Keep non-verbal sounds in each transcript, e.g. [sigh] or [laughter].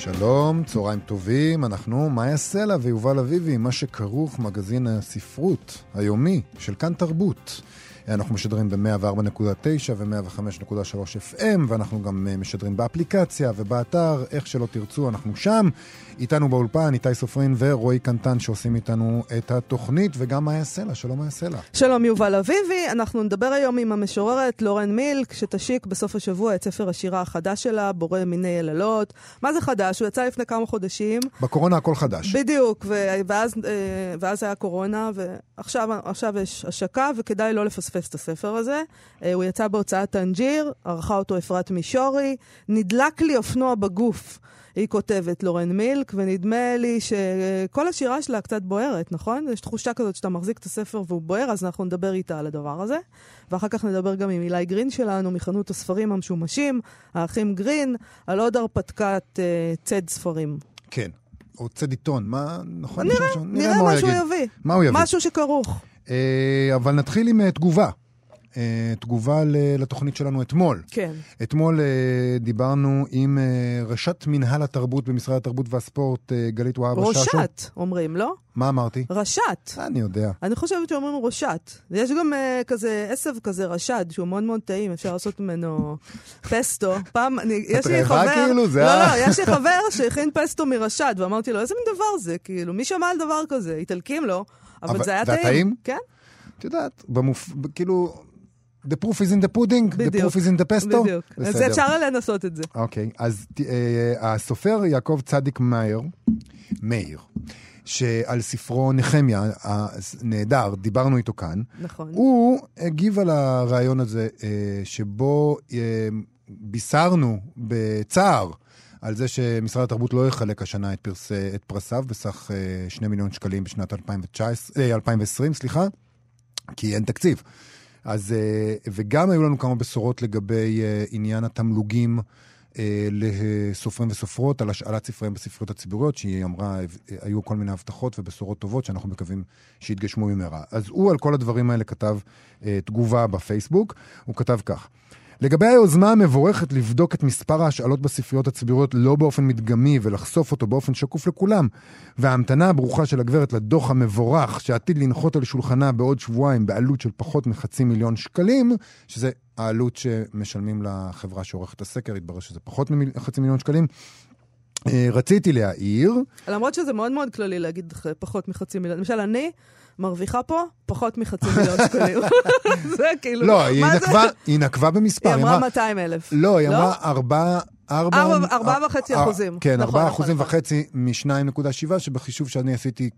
שלום, צהריים טובים, אנחנו מאיה סלע ויובל אביבי, מה שכרוך מגזין הספרות היומי של כאן תרבות. אנחנו משדרים ב-104.9 ו-105.3 FM, ואנחנו גם אה, משדרים באפליקציה ובאתר, איך שלא תרצו, אנחנו שם. איתנו באולפן, איתי סופרין ורועי קנטן שעושים איתנו את התוכנית, וגם מאיה סלע, שלום מאיה סלע. שלום יובל אביבי, אנחנו נדבר היום עם המשוררת לורן מילק, שתשיק בסוף השבוע את ספר השירה החדש שלה, בורא מיני יללות. מה זה חדש? הוא יצא לפני כמה חודשים. בקורונה הכל חדש. בדיוק, ואז, אה, ואז היה קורונה, ועכשיו יש השקה, וכדאי לא לפספס את הספר הזה. אה, הוא יצא בהוצאת טנג'יר, ערכה אותו אפרת מישורי. נדלק לי אופנוע בגוף. היא כותבת לורן מילק, ונדמה לי שכל השירה שלה קצת בוערת, נכון? יש תחושה כזאת שאתה מחזיק את הספר והוא בוער, אז אנחנו נדבר איתה על הדבר הזה. ואחר כך נדבר גם עם אילי גרין שלנו, מחנות הספרים המשומשים, האחים גרין, על עוד הרפתקת uh, צד ספרים. כן, או צד עיתון, מה, נכון? נראה, נראה, נראה מה שהוא יביא. מה הוא יביא? משהו שכרוך. אה, אבל נתחיל עם uh, תגובה. אה, תגובה לתוכנית שלנו אתמול. כן. אתמול אה, דיברנו עם אה, ראשת מנהל התרבות במשרד התרבות והספורט, גלית והבה ששו. ראשת, אומרים, לא? מה אמרתי? ראשת. אני יודע. אני חושבת שאומרים ראשת. ויש גם uh, כזה עשב כזה רשד, שהוא מאוד מאוד טעים, אפשר לעשות ממנו פסטו. [laughs] פעם, אני, יש לי חבר... את רעבה כאילו? זה לא, לא, יש לי חבר [laughs] שהכין פסטו מרשד, ואמרתי לו, איזה מין דבר זה? כאילו, מי שמע על דבר כזה? איטלקים לא, אבל, אבל זה היה טעים. והטעים? כן. את יודעת, במופ... כאילו, The proof is in the pudding, בדיוק, the proof is in the pesto. בדיוק, בסדר. אז אפשר לנסות את זה. אוקיי, okay, אז uh, הסופר יעקב צדיק מאיר, מאיר, שעל ספרו נחמיה, הנהדר, דיברנו איתו כאן. נכון. הוא הגיב על הרעיון הזה, uh, שבו uh, בישרנו בצער על זה שמשרד התרבות לא יחלק השנה את, פרס, את פרסיו בסך uh, 2 מיליון שקלים בשנת 2019, uh, 2020, סליחה, כי אין תקציב. אז, אה, וגם היו לנו כמה בשורות לגבי אה, עניין התמלוגים אה, לסופרים וסופרות על השאלת ספריהם בספריות הציבוריות, שהיא אמרה, היו כל מיני הבטחות ובשורות טובות שאנחנו מקווים שיתגשמו במהרה. אז הוא על כל הדברים האלה כתב תגובה בפייסבוק, הוא כתב כך: לגבי היוזמה המבורכת לבדוק את מספר ההשאלות בספריות הציבוריות לא באופן מדגמי ולחשוף אותו באופן שקוף לכולם, וההמתנה הברוכה של הגברת לדוח המבורך שעתיד לנחות על שולחנה בעוד שבועיים בעלות של פחות מחצי מיליון שקלים, שזה העלות שמשלמים לחברה שעורכת הסקר, התברר שזה פחות מחצי מיליון שקלים. אה, רציתי להעיר. למרות שזה מאוד מאוד כללי להגיד פחות מחצי מיליון. למשל, אני מרוויחה פה פחות מחצי מיליון [laughs] שקלים. [laughs] זה כאילו, לא, היא נקבה, היא נקבה במספר. היא אמרה 200 אלף. לא, היא אמרה 4... ארבעה וחצי אחוזים. כן, נכון, ארבעה נכון, אחוזים נכון. וחצי מ-2.7, שבחישוב שאני עשיתי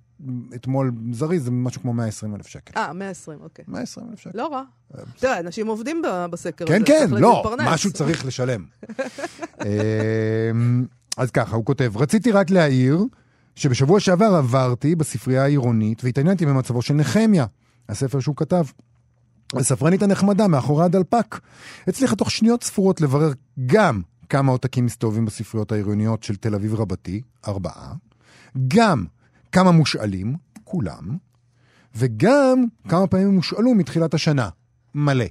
אתמול זריז, זה משהו כמו 120 אלף שקל. אה, 120, אוקיי. 120 אלף שקל. לא רע. תראה, אנשים עובדים בסקר הזה. כן, כן, לא, משהו צריך לשלם. [laughs] אז ככה, הוא כותב, רציתי רק להעיר שבשבוע שעבר עברתי בספרייה העירונית והתעניינתי במצבו של נחמיה, הספר שהוא כתב. הספרנית הנחמדה מאחורי הדלפק הצליחה תוך שניות ספורות לברר גם כמה עותקים מסתובבים בספריות העירוניות של תל אביב רבתי, ארבעה, גם כמה מושאלים, כולם, וגם כמה פעמים מושאלו מתחילת השנה, מלא.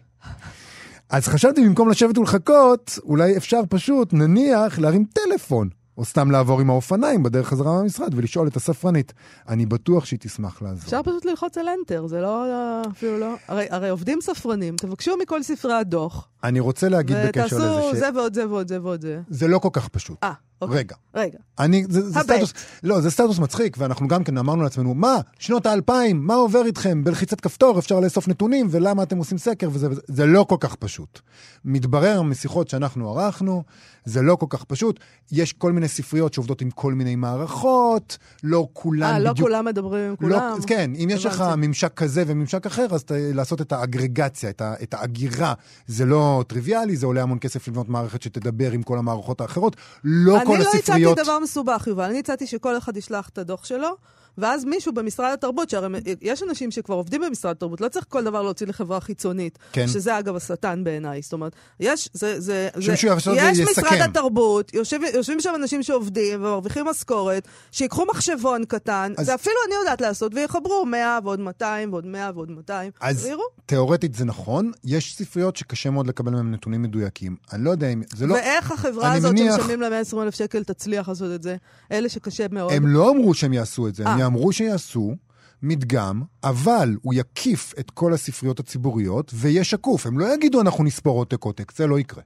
אז חשבתי במקום לשבת ולחכות, אולי אפשר פשוט, נניח, להרים טלפון או סתם לעבור עם האופניים בדרך חזרה מהמשרד ולשאול את הספרנית. אני בטוח שהיא תשמח לעזור. אפשר פשוט ללחוץ על אנטר, זה לא, אפילו לא... הרי, הרי עובדים ספרנים, תבקשו מכל ספרי הדוח. אני רוצה להגיד בקשר לזה ש... ותעשו זה ועוד זה ועוד זה ועוד זה. זה לא כל כך פשוט. אה. רגע. רגע. אני, זה, זה סטטוס, לא, זה סטטוס מצחיק, ואנחנו גם כן אמרנו לעצמנו, מה, שנות האלפיים, מה עובר איתכם? בלחיצת כפתור אפשר לאסוף נתונים, ולמה אתם עושים סקר וזה וזה. זה לא כל כך פשוט. מתברר משיחות שאנחנו ערכנו, זה לא כל כך פשוט. יש כל מיני ספריות שעובדות עם כל מיני מערכות, לא כולן 아, בדיוק... אה, לא כולם מדברים עם לא, כולם? לא, כן, אם יש לך ממשק כזה וממשק אחר, אז ת, לעשות את האגרגציה, את, ה, את האגירה, זה לא טריוויאלי, זה עולה המון כסף לבנות מערכת שתדבר עם כל המערכות האחרות. לא כל הספריות... אני לא הצעתי דבר מסובך, יובל. אני הצעתי שכל אחד ישלח את הדוח שלו. ואז מישהו במשרד התרבות, שהרי יש אנשים שכבר עובדים במשרד התרבות, לא צריך כל דבר להוציא לחברה חיצונית, כן. שזה אגב השטן בעיניי. זאת אומרת, יש, זה, זה, זה, יש יסכם. משרד התרבות, יושב, יושבים שם אנשים שעובדים ומרוויחים משכורת, שיקחו מחשבון קטן, אז- זה אפילו אני יודעת לעשות, ויחברו 100 ועוד 200 ועוד 100 ועוד 200, אז ויראו. תיאורטית זה נכון, יש ספריות שקשה מאוד לקבל מהם נתונים מדויקים. אני לא יודע אם... זה לא... ואיך החברה הזאת מניח- שמשלמים לה 120 אלף שקל תצליח לעשות את זה? אלה שקשה מאוד. הם לא אמרו שהם יעשו את זה, הם אה. אמרו שיעשו מדגם, אבל הוא יקיף את כל הספריות הציבוריות ויהיה שקוף. הם לא יגידו אנחנו נספור עותק עותק, זה לא יקרה.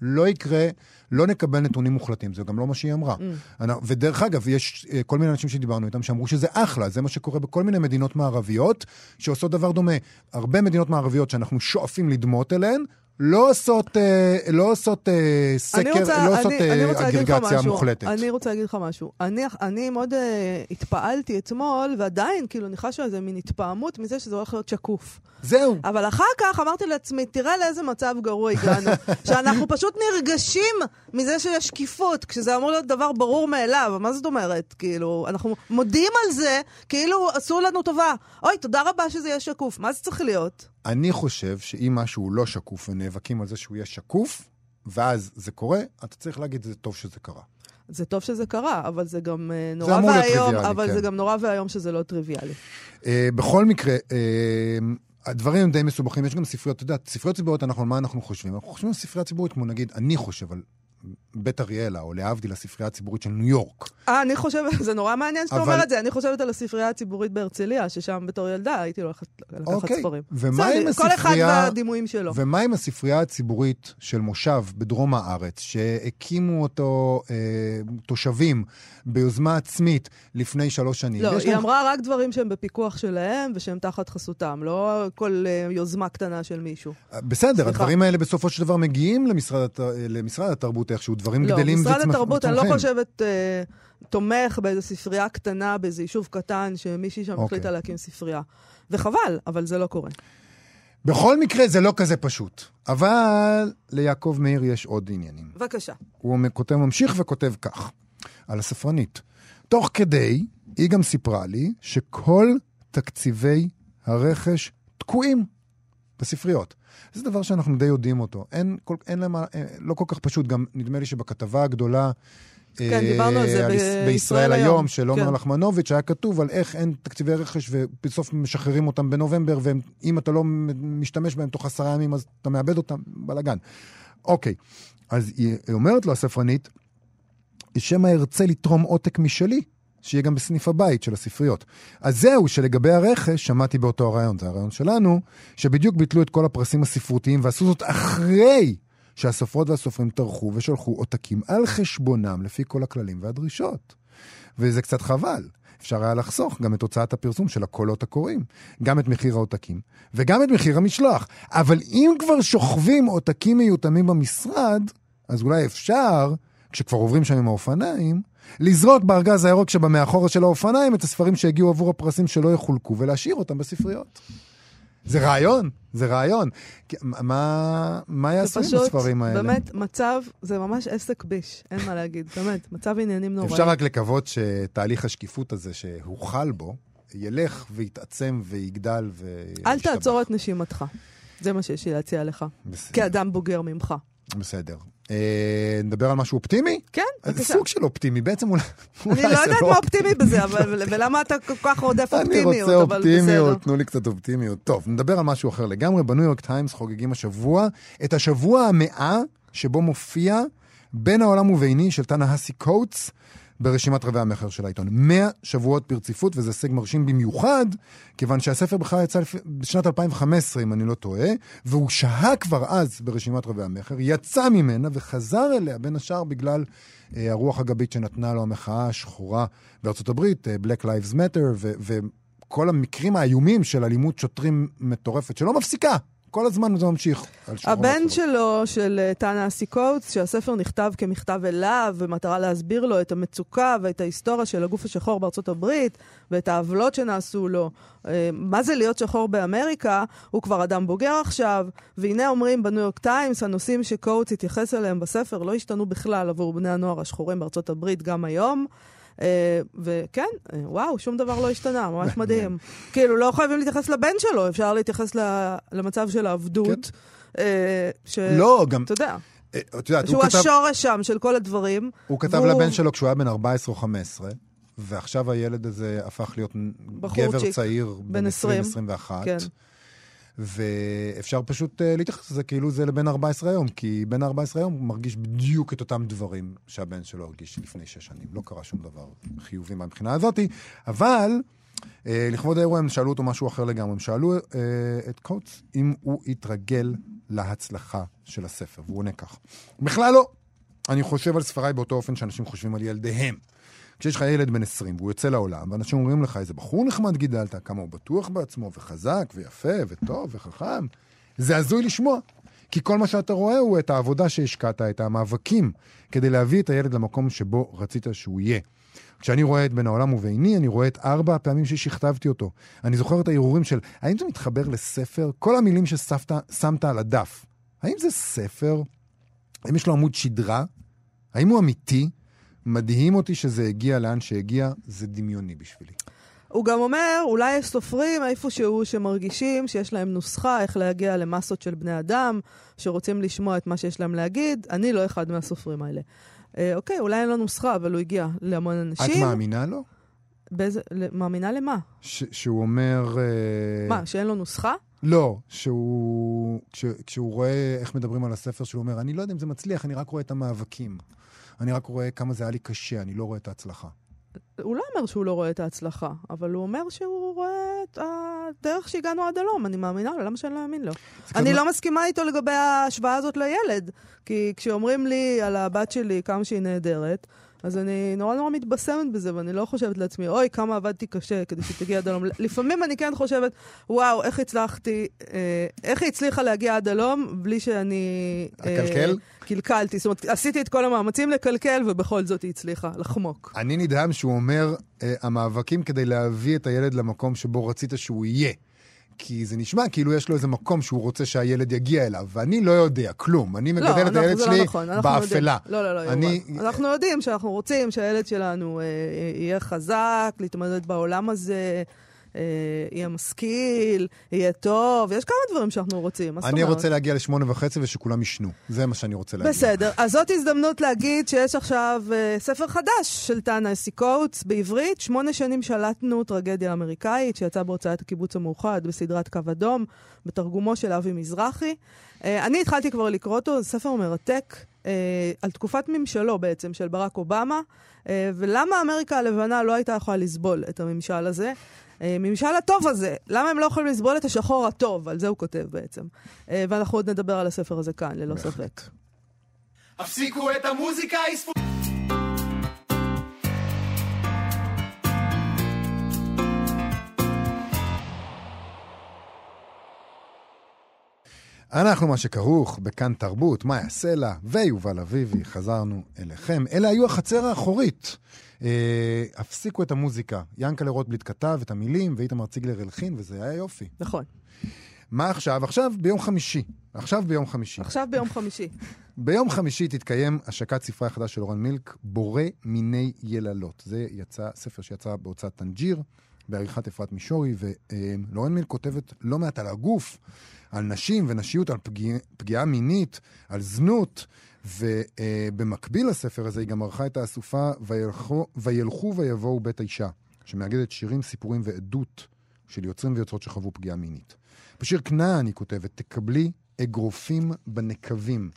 לא יקרה, לא נקבל נתונים מוחלטים, זה גם לא מה שהיא אמרה. Mm. ודרך אגב, יש אה, כל מיני אנשים שדיברנו איתם שאמרו שזה אחלה, זה מה שקורה בכל מיני מדינות מערביות שעושות דבר דומה. הרבה מדינות מערביות שאנחנו שואפים לדמות אליהן, לא עושות, אה, לא עושות אה, אני סקר, רוצה- לא עושות אני- אני אה, לך אגרגציה משהו. מוחלטת. אני רוצה להגיד לך משהו. אני, אני מאוד uh, התפעלתי אתמול, ועדיין, כאילו, אני חשה איזה מין התפעמות מזה שזה הולך להיות שקוף. זהו. אבל אחר כך אמרתי לעצמי, תראה לאיזה מצב גרוע הגענו. [laughs] שאנחנו פשוט נרגשים מזה שיש שקיפות, כשזה אמור להיות דבר ברור מאליו. מה זאת אומרת? כאילו, אנחנו מודים על זה, כאילו עשו לנו טובה. אוי, תודה רבה שזה יהיה שקוף. מה זה צריך להיות? אני חושב שאם משהו לא שקוף ונאבקים על זה שהוא יהיה שקוף, ואז זה קורה, אתה צריך להגיד, זה טוב שזה קרה. זה טוב שזה קרה, אבל זה גם אה, נורא להיות ואיום, אבל כן. זה גם נורא ואיום שזה לא טריוויאלי. אה, בכל מקרה, אה, הדברים הם די מסובכים, יש גם ספריות, אתה יודע, ספריות ציבוריות, אנחנו, על מה אנחנו חושבים? אנחנו חושבים על ספרייה ציבורית, כמו נגיד, אני חושב על בית אריאלה, או להבדיל הספרייה הציבורית של ניו יורק. אה, אני חושבת, זה נורא מעניין שאתה אבל- אומר את זה. אני חושבת על הספרייה הציבורית בהרצליה, ששם בתור ילדה הייתי הולכת לקחת אוקיי, ספרים. ומה עם כל אחד הספרייה- והדימויים שלו. ומה עם הספרייה הציבורית של מושב בדרום הארץ, שהקימו אותו אה, תושבים ביוזמה עצמית לפני שלוש שנים? לא, היא להם- אמרה רק דברים שהם בפיקוח שלהם ושהם תחת חסותם, לא כל אה, יוזמה קטנה של מישהו. בסדר, סליחה. הדברים האלה בסופו של דבר מגיעים למשרד, למשרד התרבות איכשהו, דברים לא, גדלים משרד וצמח- התרבות, אני לא. חושבת אה, תומך באיזו ספרייה קטנה, באיזה יישוב קטן, שמישהי שם אוקיי. החליטה להקים ספרייה. וחבל, אבל זה לא קורה. בכל מקרה זה לא כזה פשוט, אבל ליעקב מאיר יש עוד עניינים. בבקשה. הוא כותב, ממשיך וכותב כך, על הספרנית. תוך כדי, היא גם סיפרה לי שכל תקציבי הרכש תקועים בספריות. זה דבר שאנחנו די יודעים אותו. אין, כל, אין למה, אה, לא כל כך פשוט, גם נדמה לי שבכתבה הגדולה... כן, אה, דיברנו על זה על- בישראל בישראל היום. היום, של עומר כן. לחמנוביץ', היה כתוב על איך אין תקציבי רכש ובסוף משחררים אותם בנובמבר, ואם אתה לא משתמש בהם תוך עשרה ימים, אז אתה מאבד אותם, בלאגן. אוקיי, אז היא אומרת לו, הספרנית, שמא ארצה לתרום עותק משלי, שיהיה גם בסניף הבית של הספריות. אז זהו, שלגבי הרכש, שמעתי באותו הרעיון, זה הרעיון שלנו, שבדיוק ביטלו את כל הפרסים הספרותיים ועשו זאת אחרי שהסופרות והסופרים טרחו ושלחו עותקים על חשבונם לפי כל הכללים והדרישות. וזה קצת חבל. אפשר היה לחסוך גם את הוצאת הפרסום של הקולות הקוראים, גם את מחיר העותקים וגם את מחיר המשלוח. אבל אם כבר שוכבים עותקים מיותמים במשרד, אז אולי אפשר, כשכבר עוברים שם עם האופניים, לזרוק בארגז הירוק שבמאחורה של האופניים את הספרים שהגיעו עבור הפרסים שלא יחולקו ולהשאיר אותם בספריות. זה רעיון, זה רעיון. מה, מה יעשו עם פשוט, הספרים האלה? באמת, מצב, זה ממש עסק ביש, אין מה להגיד. באמת, מצב עניינים נוראי. אפשר רק לקוות שתהליך השקיפות הזה שהוחל בו, ילך ויתעצם ויגדל וישתבח. אל תעצור את נשימתך. זה מה שיש לי להציע לך. בסדר. כאדם בוגר ממך. בסדר. אה, נדבר על משהו אופטימי? כן, אז בבקשה. סוג של אופטימי, בעצם אולי, אני לא יודעת מה אופטימי בזה, אבל- ולמה אתה כל כך רודף אני אופטימיות, רוצה אבל בסדר. אופטימיות, תנו לי קצת אופטימיות. טוב, נדבר על משהו אחר לגמרי. בניו יורק טיימס חוגגים השבוע את השבוע המאה שבו מופיע בין העולם וביני של טנהסי קוטס ברשימת רבי המכר של העיתון. 100 שבועות ברציפות, וזה הישג מרשים במיוחד, כיוון שהספר בכלל יצא בשנת 2015, אם אני לא טועה, והוא שהה כבר אז ברשימת רבי המכר, יצא ממנה וחזר אליה, בין השאר בגלל אה, הרוח הגבית שנתנה לו המחאה השחורה בארצות הברית, אה, Black Lives Matter, ו- וכל המקרים האיומים של אלימות שוטרים מטורפת, שלא מפסיקה. כל הזמן זה ממשיך. הבן. שלו, של אה, טאנה אסיקוץ, שהספר נכתב כמכתב אליו, במטרה להסביר לו את המצוקה ואת ההיסטוריה של הגוף השחור בארצות הברית, ואת העוולות שנעשו לו. אה, מה זה להיות שחור באמריקה? הוא כבר אדם בוגר עכשיו, והנה אומרים בניו יורק טיימס, הנושאים שקוץ התייחס אליהם בספר לא השתנו בכלל עבור בני הנוער השחורים בארצות הברית גם היום. אה, וכן, אה, וואו, שום דבר לא השתנה, ממש [laughs] מדהים. כאילו, לא חייבים להתייחס לבן שלו, אפשר להתייחס למצב של העבדות. אה, ש... לא, גם, אתה יודע, אה, את יודעת, הוא שהוא כתב, השורש שם של כל הדברים. הוא כתב והוא- לבן שלו כשהוא היה בן 14 או 15, ועכשיו הילד הזה הפך להיות גבר בחורצ'יק, צעיר, בן 20, 20-21. כן. ואפשר פשוט uh, להתייחס לזה כאילו זה לבן 14 היום, כי בן 14 היום מרגיש בדיוק את אותם דברים שהבן שלו הרגיש לפני שש שנים. לא קרה שום דבר חיובי מהבחינה הזאת, אבל uh, לכבוד האירוע הם שאלו אותו משהו אחר לגמרי. הם שאלו uh, את קוטס אם הוא התרגל להצלחה של הספר, והוא עונה כך. בכלל לא. אני חושב על ספריי באותו אופן שאנשים חושבים על ילדיהם. כשיש לך ילד בן 20 והוא יוצא לעולם, ואנשים אומרים לך, איזה בחור נחמד גידלת, כמה הוא בטוח בעצמו, וחזק, ויפה, וטוב, וחכם, זה הזוי לשמוע. כי כל מה שאתה רואה הוא את העבודה שהשקעת, את המאבקים, כדי להביא את הילד למקום שבו רצית שהוא יהיה. כשאני רואה את בין העולם וביני, אני רואה את ארבע הפעמים ששכתבתי אותו. אני זוכר את ההרהורים של, האם זה מתחבר לספר? כל המילים ששמת על הדף, האם זה ספר? האם יש לו עמוד שדרה? האם הוא אמיתי? מדהים אותי שזה הגיע לאן שהגיע, זה דמיוני בשבילי. הוא גם אומר, אולי יש סופרים איפשהו שמרגישים שיש להם נוסחה איך להגיע למסות של בני אדם, שרוצים לשמוע את מה שיש להם להגיד. אני לא אחד מהסופרים האלה. אה, אוקיי, אולי אין לו נוסחה, אבל הוא הגיע להמון אנשים. את מאמינה לו? באיזה, מאמינה למה? ש- שהוא אומר... אה, מה, שאין לו נוסחה? לא, שהוא... כש, כשהוא רואה איך מדברים על הספר, שהוא אומר, אני לא יודע אם זה מצליח, אני רק רואה את המאבקים. אני רק רואה כמה זה היה לי קשה, אני לא רואה את ההצלחה. הוא לא אומר שהוא לא רואה את ההצלחה, אבל הוא אומר שהוא רואה את הדרך שהגענו עד הלום. אני מאמינה לו, למה שאני לא אאמין לו? אני כזה- לא מסכימה איתו לגבי ההשוואה הזאת לילד. כי כשאומרים לי על הבת שלי כמה שהיא נהדרת, אז אני נורא נורא מתבשמת בזה, ואני לא חושבת לעצמי, אוי, כמה עבדתי קשה כדי שתגיע עד הלום. [laughs] לפעמים אני כן חושבת, וואו, איך הצלחתי, אה, איך היא הצליחה להגיע עד הלום בלי שאני... אה, אקלקל? קלקלתי. זאת אומרת, עשיתי את כל המאמצים לקלקל, ובכל זאת היא הצליחה לחמוק. אני נדהם שהוא אומר, אה, המאבקים כדי להביא את הילד למקום שבו רצית שהוא יהיה. כי זה נשמע כאילו יש לו איזה מקום שהוא רוצה שהילד יגיע אליו, ואני לא יודע כלום. אני מגדל את אנחנו- הילד זה שלי לא נכון, באפלה. יודעים. לא, לא, לא, אני- יובל. אנחנו יודעים שאנחנו רוצים שהילד שלנו אה, יהיה חזק, להתמודד בעולם הזה, יהיה משכיל, יהיה טוב, יש כמה דברים שאנחנו רוצים. אני? רוצה להגיע לשמונה וחצי ושכולם ישנו. זה מה שאני רוצה להגיד. בסדר, אז זאת הזדמנות להגיד שיש עכשיו uh, ספר חדש של טאנה אסי קוטס בעברית, שמונה שנים שלטנו טרגדיה אמריקאית, שיצא בהוצאת הקיבוץ המאוחד בסדרת קו אדום, בתרגומו של אבי מזרחי. Uh, אני התחלתי כבר לקרוא אותו, זה ספר מרתק, על תקופת ממשלו בעצם, של ברק אובמה, ולמה אמריקה הלבנה לא הייתה יכולה לסבול את הממשל הזה. אה, ממשל הטוב הזה, למה הם לא יכולים לסבול את השחור הטוב? על זה הוא כותב בעצם. אה, ואנחנו עוד נדבר על הספר הזה כאן, ללא ספק. הפסיקו את המוזיקה, אנחנו מה שכרוך בכאן תרבות, מאיה סלע ויובל אביבי, חזרנו אליכם. אלה היו החצר האחורית. אה, הפסיקו את המוזיקה. ינקלה רוטבליט כתב את המילים, ואיתמר ציגלר הלחין, וזה היה יופי. נכון. מה עכשיו? עכשיו ביום חמישי. עכשיו ביום חמישי. עכשיו ביום חמישי. [laughs] ביום חמישי תתקיים השקת ספרי החדש של אורן מילק, בורא מיני יללות. זה יצא, ספר שיצא בהוצאת טנג'יר, בעריכת אפרת מישורי, ולורן מילק כותבת לא מעט על הגוף, על נשים ונשיות, על פגיע, פגיעה מינית, על זנות, ובמקביל לספר הזה היא גם ערכה את האסופה וילכו, וילכו ויבואו בית האישה, שמאגדת שירים, סיפורים ועדות של יוצרים ויוצרות שחוו פגיעה מינית. בשיר כנען היא כותבת, תקבלי אגרופים בנקבים.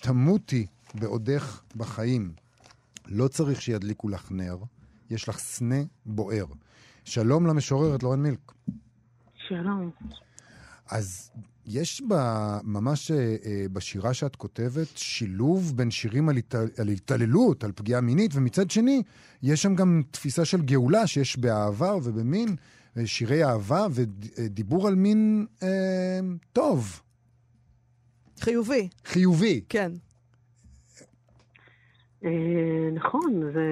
תמותי בעודך בחיים. לא צריך שידליקו לך נר, יש לך סנה בוער. שלום למשוררת לורן מילק. שלום. אז יש בה, ממש אה, אה, בשירה שאת כותבת שילוב בין שירים על, הת... על התעללות, על פגיעה מינית, ומצד שני, יש שם גם תפיסה של גאולה שיש באהבה ובמין, אה, שירי אהבה ודיבור על מין אה, טוב, חיובי, חיובי. כן. אה, נכון, זה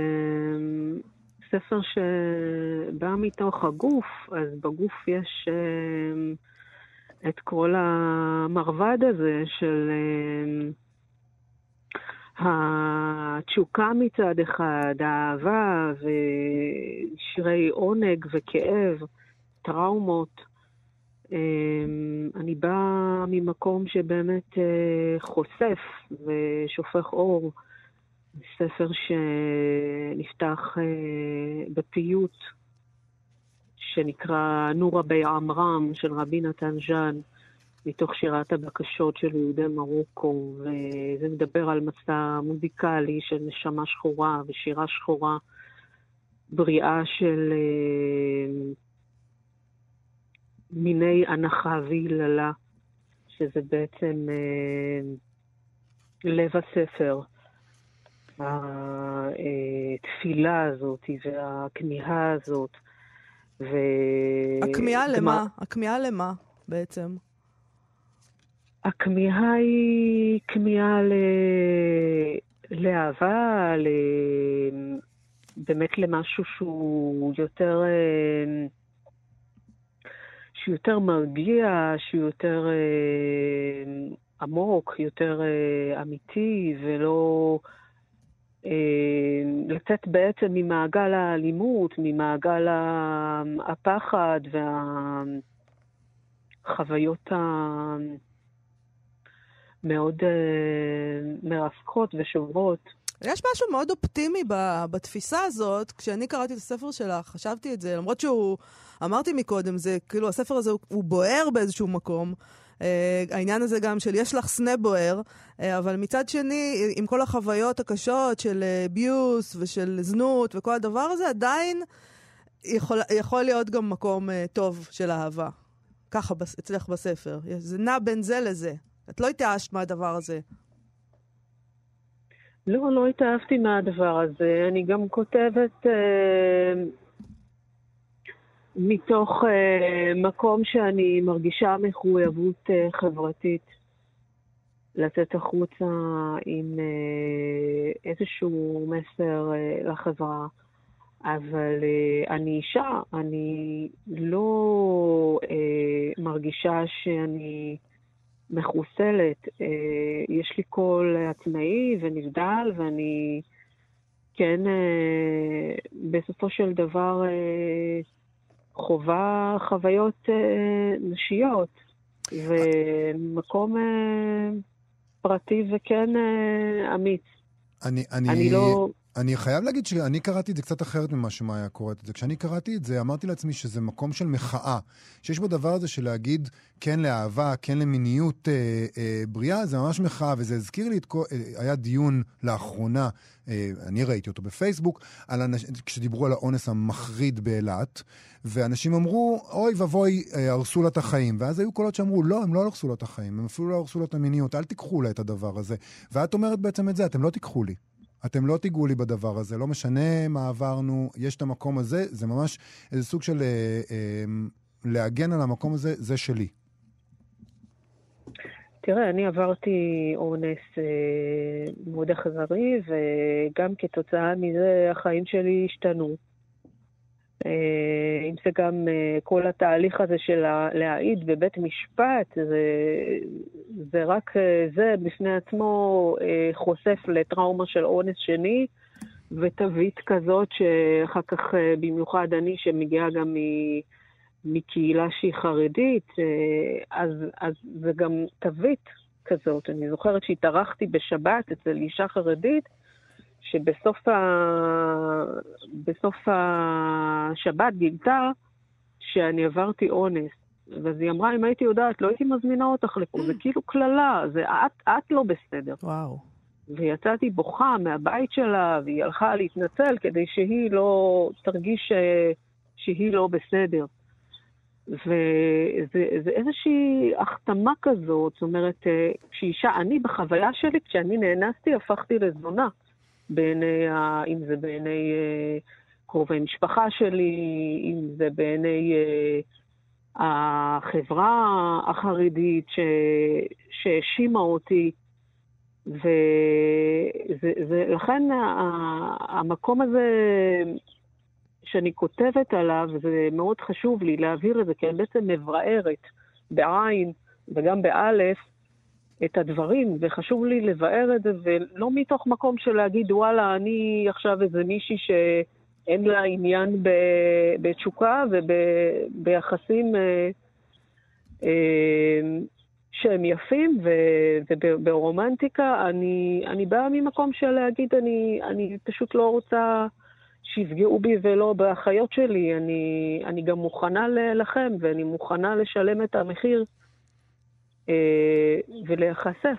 ספר שבא מתוך הגוף, אז בגוף יש אה, את כל המרבד הזה של אה, התשוקה מצד אחד, האהבה ושירי עונג וכאב, טראומות. אמ, אני באה ממקום שבאמת אה, חושף ושופך אור. ספר שנפתח אה, בפיוט שנקרא נורה בי עמרם של רבי נתן ז'אן. מתוך שירת הבקשות של יהודי מרוקו, וזה מדבר על מסע מוזיקלי של נשמה שחורה ושירה שחורה, בריאה של אה, מיני הנחה והיללה, שזה בעצם אה, לב הספר. התפילה הזאת והכמיהה הזאת. ו... הכמיהה למה? הכמיהה למה בעצם? הכמיהה היא כמיהה ל... לאהבה, ל... באמת למשהו שהוא יותר, אה, שהוא יותר מרגיע, שהוא יותר אה, עמוק, יותר אה, אמיתי, ולא לצאת בעצם ממעגל האלימות, ממעגל הפחד והחוויות ה... מאוד uh, מרסקות ושוברות. יש משהו מאוד אופטימי בתפיסה הזאת. כשאני קראתי את הספר שלך, חשבתי את זה, למרות שהוא, אמרתי מקודם, זה כאילו, הספר הזה הוא בוער באיזשהו מקום. Uh, העניין הזה גם של יש לך סנה בוער, uh, אבל מצד שני, עם כל החוויות הקשות של ביוס ושל זנות וכל הדבר הזה, עדיין יכול, יכול להיות גם מקום uh, טוב של אהבה. ככה אצלך בספר. זה נע בין זה לזה. את לא התייאשת מהדבר הזה. לא, לא התאהבתי מהדבר הזה. אני גם כותבת אה, מתוך אה, מקום שאני מרגישה מחויבות אה, חברתית לצאת החוצה עם אה, איזשהו מסר לחברה. אבל אני אישה, אני לא אה, מרגישה שאני... מחוסלת. אה, יש לי קול עצמאי ונבדל, ואני כן, אה, בסופו של דבר, אה, חווה חוויות נשיות, ומקום פרטי וכן אמיץ. אני, אני, אני לא... אני חייב להגיד שאני קראתי את זה קצת אחרת ממה שמאיה קוראת את זה. כשאני קראתי את זה, אמרתי לעצמי שזה מקום של מחאה. שיש בדבר הזה של להגיד כן לאהבה, כן למיניות אה, אה, בריאה, זה ממש מחאה, וזה הזכיר לי את כל... אה, היה דיון לאחרונה, אה, אני ראיתי אותו בפייסבוק, על אנש, כשדיברו על האונס המחריד באילת, ואנשים אמרו, אוי ואבוי, אה, הרסו לה את החיים. ואז היו קולות שאמרו, לא, הם לא הרסו לה את החיים, הם אפילו לא הרסו לה את המיניות, אל תיקחו לה את הדבר הזה. ואת אומרת בעצם את זה, אתם לא תיקחו לי. אתם לא תיגעו לי בדבר הזה, לא משנה מה עברנו, יש את המקום הזה, זה ממש איזה סוג של אה, אה, להגן על המקום הזה, זה שלי. תראה, אני עברתי אונס אה, מאוד אכזרי, וגם כתוצאה מזה החיים שלי השתנו. אה, אם זה גם אה, כל התהליך הזה של להעיד בבית משפט, זה, זה רק אה, זה בפני עצמו חושף לטראומה של אונס שני, ותווית כזאת שאחר כך, במיוחד אני, שמגיעה גם מקהילה שהיא חרדית, אז, אז זה גם תווית כזאת. אני זוכרת שהתארחתי בשבת אצל אישה חרדית, שבסוף ה... בסוף השבת גילתה שאני עברתי אונס. ואז היא אמרה, אם הייתי יודעת, לא הייתי מזמינה אותך לפה. זה כאילו קללה, זה את, את לא בסדר. וואו. ויצאתי בוכה מהבית שלה, והיא הלכה להתנצל כדי שהיא לא תרגיש ש... שהיא לא בסדר. וזה איזושהי החתמה כזאת, זאת אומרת, כשאישה, אני בחוויה שלי, כשאני נאנסתי, הפכתי לזונה. בעיני, ה, אם זה בעיני אה, קרובי משפחה שלי, אם זה בעיני אה, החברה החרדית שהאשימה אותי. ולכן המקום הזה שאני כותבת עליו, זה מאוד חשוב לי להעביר את זה, כי אני בעצם מברערת בעין וגם באלף את הדברים, וחשוב לי לבאר את זה, ולא מתוך מקום של להגיד, וואלה, אני עכשיו איזה מישהי שאין לה עניין ב- בתשוקה וביחסים אה, אה, שהם יפים וברומנטיקה. אני, אני באה ממקום של להגיד, אני, אני פשוט לא רוצה שיפגעו בי ולא באחיות שלי. אני, אני גם מוכנה להילחם ואני מוכנה לשלם את המחיר. אה, ולהיחשף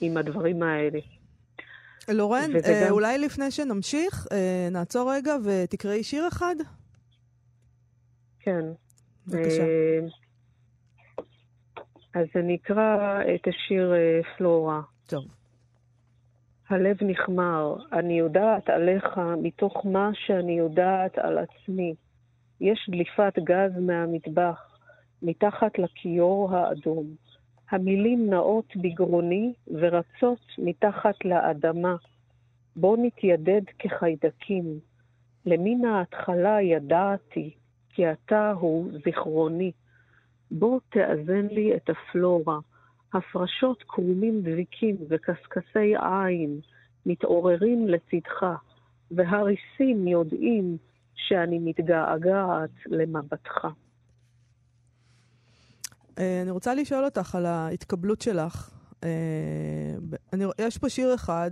עם הדברים האלה. לורן, אה, אולי לפני שנמשיך, אה, נעצור רגע ותקראי שיר אחד? כן. בבקשה. אז אני אקרא את השיר פלורה. טוב. הלב נחמר, אני יודעת עליך מתוך מה שאני יודעת על עצמי. יש דליפת גז מהמטבח, מתחת לכיור האדום. המילים נעות בגרוני ורצות מתחת לאדמה. בוא נתיידד כחיידקים. למן ההתחלה ידעתי, כי אתה הוא זיכרוני. בוא תאזן לי את הפלורה. הפרשות קרומים דביקים וקשקשי עין מתעוררים לצדך, והריסים יודעים שאני מתגעגעת למבטך. אה, אני רוצה לשאול אותך על ההתקבלות שלך. אה, אני, יש פה שיר אחד,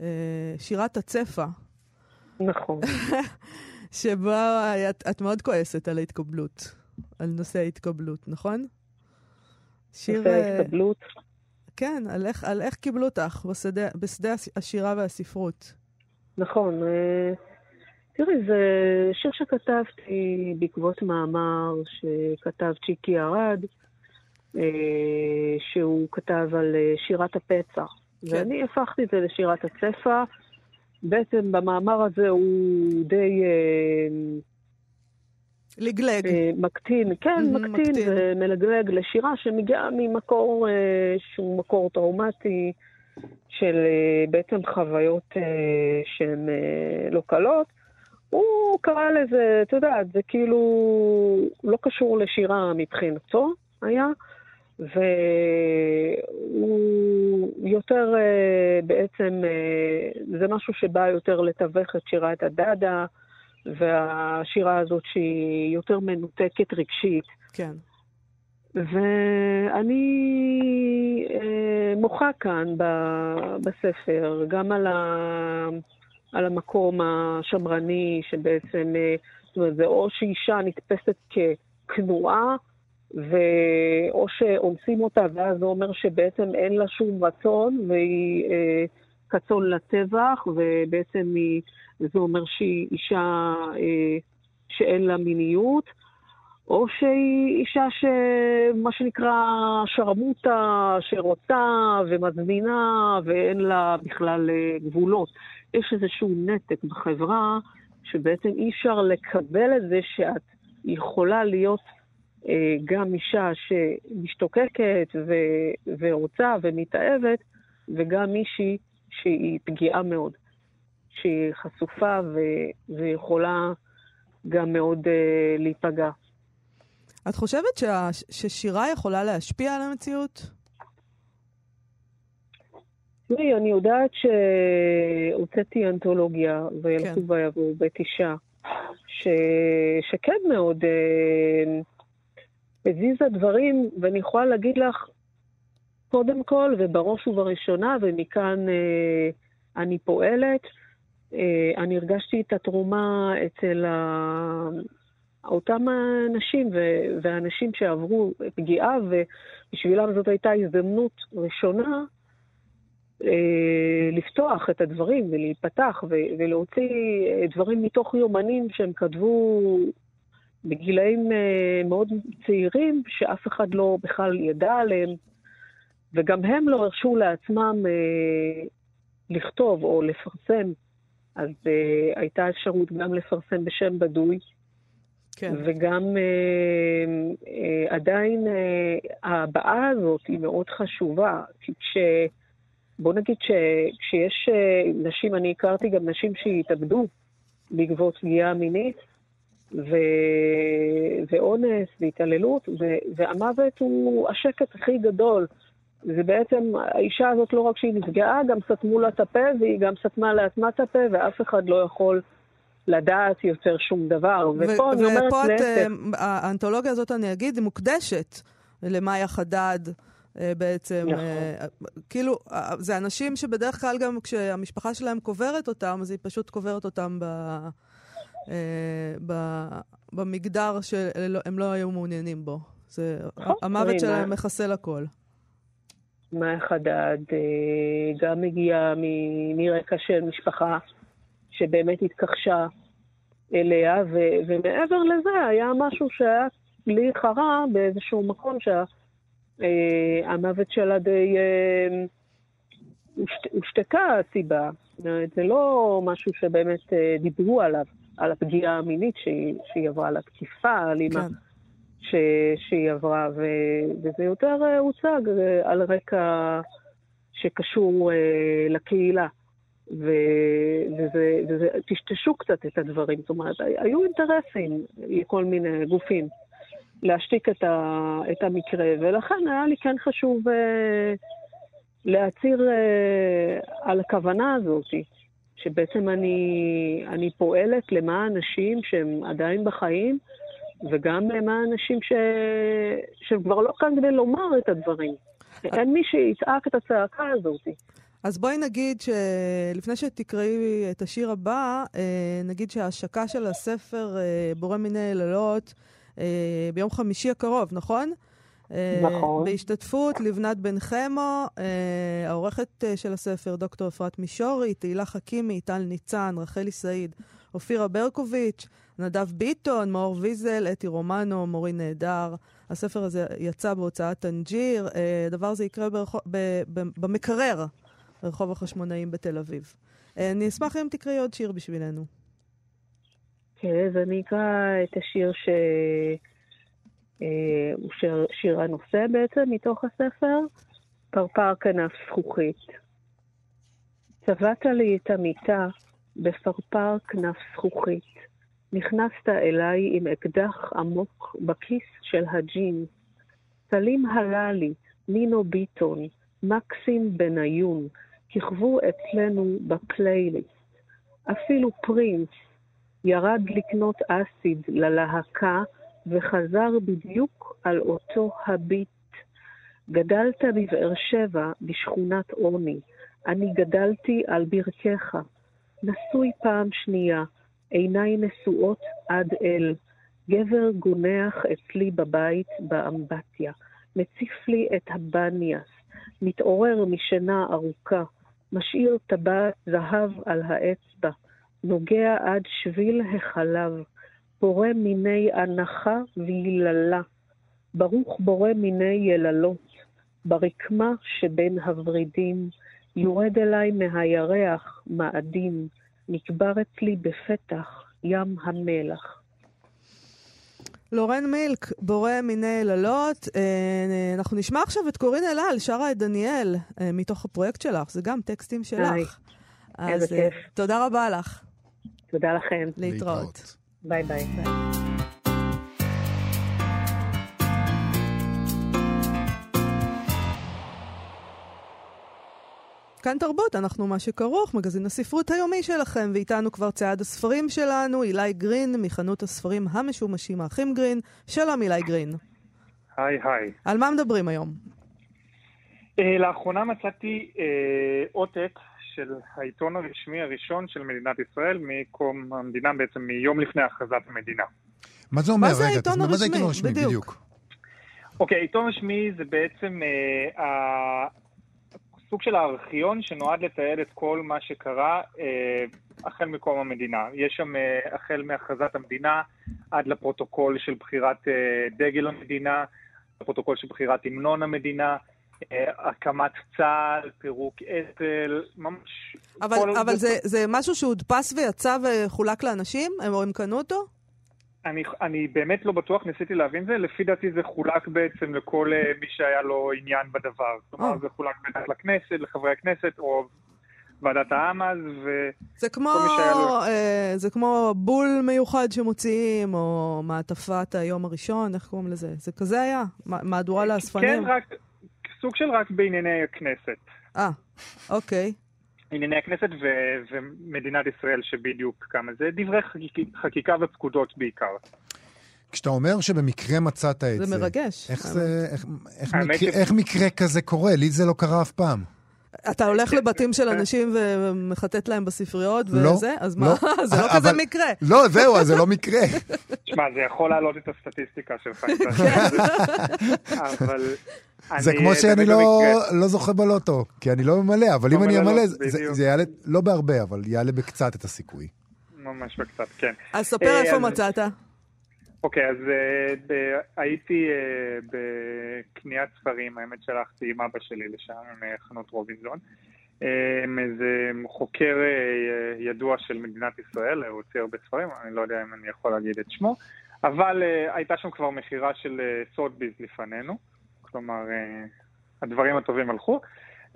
אה, שירת הצפה. נכון. [laughs] שבה את, את מאוד כועסת על ההתקבלות, על נושא ההתקבלות, נכון? שיר... נושא ההתקבלות? כן, על איך, על איך קיבלו אותך בשדה, בשדה השירה והספרות. נכון. תראי, זה שיר שכתבתי בעקבות מאמר שכתב צ'יקי ארד, אה, שהוא כתב על אה, שירת הפצע. כן. ואני הפכתי את זה לשירת הצפה. בעצם במאמר הזה הוא די... אה, לגלג. מקטין, כן, mm-hmm, מקטין, מקטין ומלגלג לשירה שמגיעה ממקור שהוא מקור טראומטי של בעצם חוויות שהן לא קלות. הוא קרא לזה, את יודעת, זה כאילו לא קשור לשירה מבחינתו היה, והוא יותר אה, בעצם, אה, זה משהו שבא יותר לתווך את שירת הדאדה, והשירה הזאת שהיא יותר מנותקת רגשית. כן. ואני אה, מוחה כאן בספר, גם על, ה, על המקום השמרני, שבעצם, זאת אומרת, זה או שאישה נתפסת ככנועה, ואו שאונסים אותה, ואז זה אומר שבעצם אין לה שום רצון, והיא אה, כצאן לטבח, ובעצם היא, זה אומר שהיא אישה אה, שאין לה מיניות, או שהיא אישה שמה שנקרא שרמוטה, שרוצה ומזמינה, ואין לה בכלל אה, גבולות. יש איזשהו נתק בחברה, שבעצם אי אפשר לקבל את זה שאת יכולה להיות אה, גם אישה שמשתוקקת ו- ורוצה ומתאהבת, וגם מישהי שהיא פגיעה מאוד, שהיא חשופה ו- ויכולה גם מאוד uh, להיפגע. את חושבת שה- ששירה יכולה להשפיע על המציאות? תראי, אני יודעת שהוצאתי אנתולוגיה, וילכו כן. ויבואו בית אישה, ש... שכן מאוד... הזיזה דברים, ואני יכולה להגיד לך, קודם כל ובראש ובראשונה, ומכאן אה, אני פועלת, אה, אני הרגשתי את התרומה אצל ה... אותם האנשים ו- והאנשים שעברו פגיעה, ובשבילם זאת הייתה הזדמנות ראשונה אה, לפתוח את הדברים ולהיפתח ולהוציא דברים מתוך יומנים שהם כתבו בגילאים אה, מאוד צעירים, שאף אחד לא בכלל ידע עליהם, וגם הם לא הרשו לעצמם אה, לכתוב או לפרסם. אז אה, הייתה אפשרות גם לפרסם בשם בדוי, כן. וגם אה, אה, עדיין אה, ההבעה הזאת היא מאוד חשובה, כי כש... בוא נגיד שכשיש אה, נשים, אני הכרתי גם נשים שהתאבדו בעקבות פגיעה מינית, ו... ואונס והתעללות, ו... והמוות הוא השקט הכי גדול. זה בעצם, האישה הזאת לא רק שהיא נפגעה, גם סתמו לה את הפה, והיא גם סתמה לעצמה את הפה, ואף אחד לא יכול לדעת יותר שום דבר. ופה אני אומרת ופה את. אה, האנתולוגיה הזאת, אני אגיד, מוקדשת למאיה חדד. אה, בעצם, נכון. אה, כאילו, אה, זה אנשים שבדרך כלל גם כשהמשפחה שלהם קוברת אותם, אז היא פשוט קוברת אותם ב, ב, במגדר שהם לא היו מעוניינים בו. זה, נכון, המוות רינה. שלהם מחסל הכל. מאיה חדד גם הגיעה מ- מרקע של משפחה שבאמת התכחשה אליה, ו- ומעבר לזה היה משהו שהיה לי חרה באיזשהו מקום שהמוות שלה די אה, הושת- הושתקה הסיבה. זה לא משהו שבאמת אה, דיברו עליו, על הפגיעה המינית שהיא, שהיא עברה, על התקיפה האלימה. כן. ש... שהיא עברה, ו... וזה יותר אה, הוצג אה, על רקע שקשור אה, לקהילה. ו... וזה, וזה, טשטשו קצת את הדברים, זאת אומרת, היו אינטרסים לכל מיני גופים להשתיק את, ה... את המקרה, ולכן היה לי כן חשוב אה, להצהיר אה, על הכוונה הזאת, שבעצם אני, אני פועלת למען אנשים שהם עדיין בחיים, וגם למען אנשים ש... שהם כבר לא כאן כדי לומר את הדברים. אין מי שיצעק את הצעקה הזאת. אז בואי נגיד שלפני שתקראי את השיר הבא, אה, נגיד שההשקה של הספר אה, בורא מיני יללות ביום חמישי הקרוב, נכון? אה, נכון. בהשתתפות לבנת בן חמו, אה, העורכת אה, של הספר, דוקטור אפרת מישורי, תהילה חכימי, טל ניצן, רחלי סעיד, אופירה ברקוביץ', נדב ביטון, מאור ויזל, אתי רומנו, מורי נהדר. הספר הזה יצא בהוצאת טנג'יר. אה, הדבר הזה יקרה ברחוב, ב, ב, במקרר, ברחוב החשמונאים בתל אביב. אה, אני אשמח אם תקראי עוד שיר בשבילנו. כן, אז אני אקרא את השיר ש... אה, שיר, שיר הנושא בעצם מתוך הספר, פרפר כנף זכוכית. צבעת לי את המיטה בפרפר כנף זכוכית. נכנסת אליי עם אקדח עמוק בכיס של הג'ינס. סלים הללי, נינו ביטון, מקסים בניון, כיכבו אצלנו בפלייליסט. אפילו פרינס ירד לקנות אסיד ללהקה וחזר בדיוק על אותו הביט. גדלת בבאר שבע, בשכונת עוני. אני גדלתי על ברכך. נשוי פעם שנייה, עיניי נשואות עד אל. גבר גונח אצלי בבית באמבטיה. מציף לי את הבניאס. מתעורר משינה ארוכה. משאיר טבעת זהב על האצבע. נוגע עד שביל החלב. בורא מיני הנחה ויללה. ברוך בורא מיני יללות. ברקמה שבין הוורידים. יורד אליי מהירח מאדים. נקבר אצלי בפתח ים המלח. לורן מילק, בורא מיני יללות. אה, אנחנו נשמע עכשיו את קורין אלעל, שרה את דניאל, אה, מתוך הפרויקט שלך. זה גם טקסטים שלך. אז איזה כיף. תודה רבה לך. תודה לכם. להתראות. ביי ביי. כאן תרבות, אנחנו מה שכרוך, מגזין הספרות היומי שלכם, ואיתנו כבר צייד הספרים שלנו, אילי גרין, מחנות הספרים המשומשים האחים גרין. שלום אילי גרין. היי היי. על מה מדברים היום? אה, לאחרונה מצאתי אה, עותק של העיתון הרשמי הראשון של מדינת ישראל מקום המדינה, בעצם מיום לפני הכרזת המדינה. מה זה אומר? מה זה רגע, העיתון תסביר, מה זה הרשמי? העיתון הרשמי? בדיוק. בדיוק. אוקיי, עיתון רשמי זה בעצם אה, ה- סוג של הארכיון שנועד לתעד את כל מה שקרה אה, החל מקום המדינה. יש שם אה, החל מהכרזת המדינה עד לפרוטוקול של בחירת אה, דגל המדינה, לפרוטוקול של בחירת המנון המדינה, הקמת צה"ל, פירוק אצ"ל, ממש... אבל, אבל זה, זה משהו שהודפס ויצא וחולק לאנשים? הם, הם קנו אותו? אני, אני באמת לא בטוח, ניסיתי להבין זה, לפי דעתי זה חולק בעצם לכל אה, מי שהיה לו עניין בדבר. כלומר, אה. זה חולק בטח לכנסת, לחברי הכנסת, או ועדת העם אז, ו... זה כמו, לו- אה, זה כמו בול מיוחד שמוציאים, או מעטפת היום הראשון, איך קוראים לזה? זה כזה היה? מה- מהדורה לאספנים? כן, רק סוג של רק בענייני הכנסת. אה, אוקיי. ענייני הכנסת ו- ומדינת ישראל שבדיוק קמה. זה דברי חקיק- חקיקה ופקודות בעיקר. כשאתה אומר שבמקרה מצאת את זה, זה מרגש. איך, זה, איך, איך, מקרה, ש- איך מקרה כזה קורה? לי זה לא קרה אף פעם. אתה הולך לבתים של אנשים ומחטט להם בספרייות לא, וזה? אז מה? לא. [laughs] זה לא כזה אבל- מקרה. לא, זהו, אז זה לא מקרה. [laughs] שמע, זה יכול להעלות את הסטטיסטיקה שלך קצת. אבל... [laughs] זה כמו אה, שאני לא, לא זוכה בלוטו, כי אני לא ממלא, אבל אם לא אני ממלא אמלא, זה, יעלה, לא בהרבה, אבל יעלה בקצת את הסיכוי. ממש בקצת, כן. אז ספר אה, איפה מצאת. אוקיי, אז אה, ב- הייתי אה, בקניית ספרים, האמת שלחתי עם אבא שלי לשם, מחנות רובינזון. אה, איזה חוקר אה, ידוע של מדינת ישראל, הוא הוציא הרבה ספרים, אני לא יודע אם אני יכול להגיד את שמו, אבל אה, הייתה שם כבר מכירה של אה, סוטביז לפנינו, כלומר, אה, הדברים הטובים הלכו,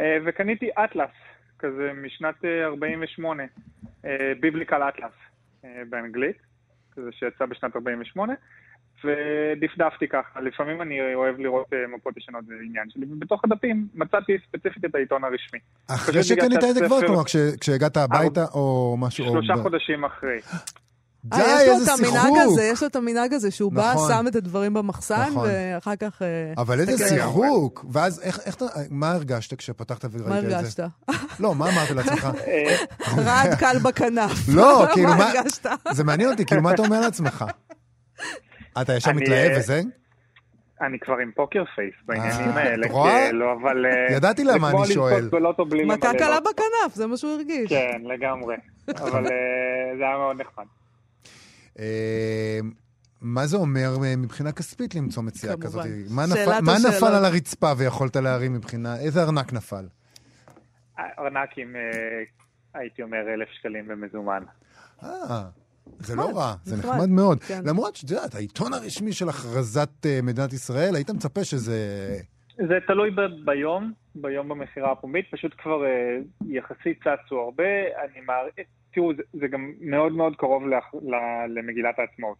אה, וקניתי אטלס, כזה משנת אה, 48, ביבליקל אטלס באנגלית. כזה שיצא בשנת 48, ודפדפתי ככה. לפעמים אני אוהב לראות אה, מפות ישנות, זה עניין שלי, ובתוך הדפים מצאתי ספציפית את העיתון הרשמי. אחרי שקנית את זה כבר? כלומר, כש- כשהגעת הביתה או משהו? שלושה חודשים אחרי. די, אה, יש לו איזה את המנהג. הזה, יש לו את המנהג הזה שהוא בא, נכון. שם את הדברים במחסן, נכון. ואחר כך... אה, אבל איזה. שיחוק. ואז איך, איך אתה, מה הרגשת כשפתחת וראית מה את זה? הרגשת? לא, מה אמרת לעצמך? [laughs] אה, רעד [laughs] קל בכנף. לא, [laughs] כאילו, מה מה... הרגשת? זה מעניין אותי, כאילו, מה אתה אומר לעצמך? אתה ישר מתלהב אה, וזה? אני כבר עם פוקר פייס בעניינים האלה, את רואה? כאילו, אבל... ידעתי למה זה כמו אני שואל. לזכות בלוטו בלי מכה קלה. בכנף, זה מה שהוא הרגיש. כן, לגמרי. אבל זה היה מאוד נחמד. אה, מה זה אומר מבחינה כספית למצוא מציאה כמובן. כזאת? מה שאלת נפל- מה. נפל על הרצפה ויכולת להרים מבחינה... איזה ארנק נפל? ארנק עם, אה, הייתי אומר, אלף שקלים במזומן. אה, זה לא רע, זה נחמד. מאוד. כן. למרות שאת יודעת, העיתון הרשמי של הכרזת אה, מדינת ישראל, היית מצפה שזה... זה תלוי ב- ביום, ביום במכירה הפומבית, פשוט כבר יחסית צצו הרבה. אני מער... תראו, זה, זה גם מאוד מאוד קרוב לח... ל... למגילת העצמאות,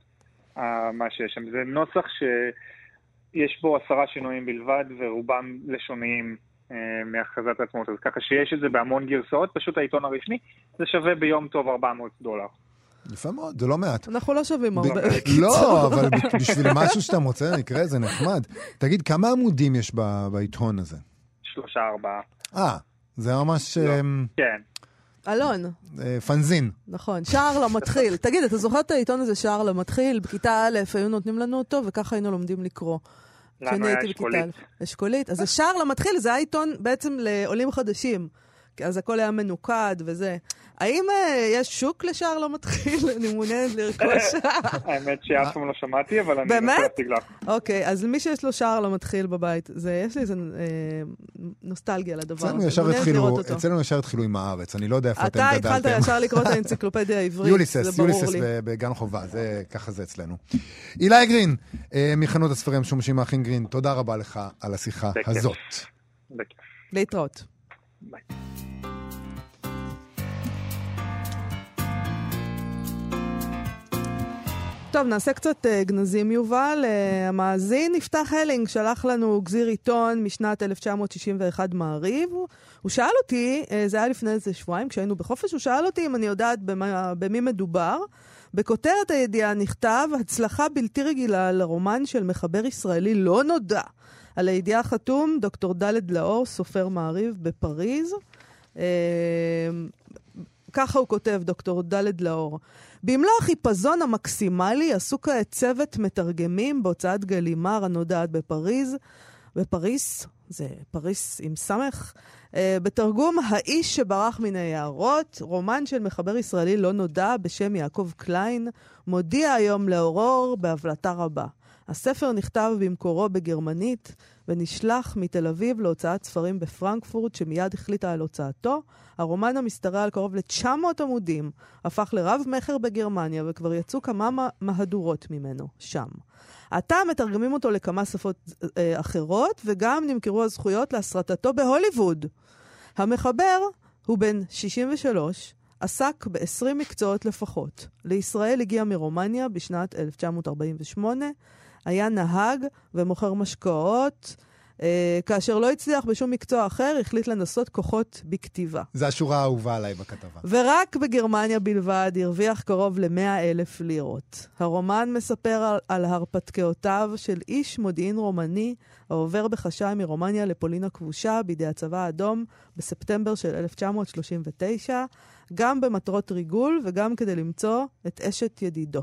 אה, מה שיש שם. זה נוסח שיש בו עשרה שינויים בלבד, ורובם לשוניים אה, מהכרזת העצמאות. אז ככה שיש את זה בהמון גרסאות, פשוט העיתון הרשמי, זה שווה ביום טוב 400 דולר. יפה מאוד, זה לא מעט. אנחנו לא שווים הרבה. [laughs] לא, אבל בשביל משהו שאתה מוצא מקרה זה נחמד. תגיד, כמה עמודים יש ב- בעיתון הזה? שלושה ארבעה. אה, זה ממש לא. אמ, כן. אלון, אה, פנזין. נכון, שער למתחיל. [laughs] תגיד, אתה זוכר את העיתון הזה, שער למתחיל? בכיתה א' היו נותנים לנו אותו, וככה היינו לומדים לקרוא. לנו כשאני היה הייתי בכיתה אשכולית. א'. אשכולית. אז השער למתחיל זה היה עיתון בעצם לעולים חדשים. אז הכל היה מנוקד וזה. האם אה, יש שוק לשער למתחיל? [laughs] אני מעוניינת לרכוש. [laughs] האמת שאף פעם לא שמעתי, אבל אני? רוצה להציג לך. אוקיי, אז מי שיש לו שער למתחיל בבית, זה, יש לי איזה אה, נוסטלגיה לדבר אצלנו הזה. אצלנו ישר התחילו עם הארץ, אני לא יודע איפה אתם אתה גדלתם. התחלת ישר [laughs] לקרוא את האנציקלופדיה העברית, יוליסס, יוליסס בגן חובה, זה, ככה זה אצלנו. אילי גרין, אה, מחנות הספרים המשומשים האחים גרין, תודה רבה לך על השיחה. הזאת. להתראות. ביי. טוב, נעשה קצת uh, גנזים, יובל. Uh, המאזין יפתח הלינג שלח לנו גזיר עיתון משנת 1961 מעריב. הוא, שאל אותי, uh, זה היה לפני איזה שבועיים, כשהיינו בחופש, הוא שאל אותי אם אני יודעת במה, במי מדובר. בכותרת הידיעה נכתב, הצלחה בלתי רגילה לרומן של מחבר ישראלי לא נודע. על הידיעה חתום דוקטור ד' לאור, סופר מעריב בפריז. ככה הוא כותב, דוקטור ד' לאור. במלוא החיפזון המקסימלי עסוק כעת צוות מתרגמים בהוצאת גלימאר הנודעת בפריז, בפריס, זה פריס עם סמך, uh, בתרגום האיש שברח מן היערות, רומן של מחבר ישראלי לא נודע בשם יעקב קליין, מודיע היום לאורור בהבלטה רבה. הספר נכתב במקורו בגרמנית ונשלח מתל אביב להוצאת ספרים בפרנקפורט, שמיד החליטה על הוצאתו. הרומן המשתרע על קרוב ל-900 עמודים, הפך לרב מכר בגרמניה, וכבר יצאו כמה מה- מהדורות ממנו שם. עתה מתרגמים אותו לכמה שפות אה, אחרות, וגם נמכרו הזכויות להסרטתו בהוליווד. המחבר הוא בן 63, עסק ב-20 מקצועות לפחות. לישראל הגיע מרומניה בשנת 1948, היה נהג ומוכר משקאות, אה, כאשר לא הצליח בשום מקצוע אחר, החליט לנסות כוחות בכתיבה. זו השורה האהובה עליי בכתבה. ורק בגרמניה בלבד הרוויח קרוב ל-100 אלף לירות. הרומן מספר על, על הרפתקאותיו של איש מודיעין רומני העובר בחשאי מרומניה לפולין הכבושה בידי הצבא האדום בספטמבר של 1939, גם במטרות ריגול וגם כדי למצוא את אשת ידידו.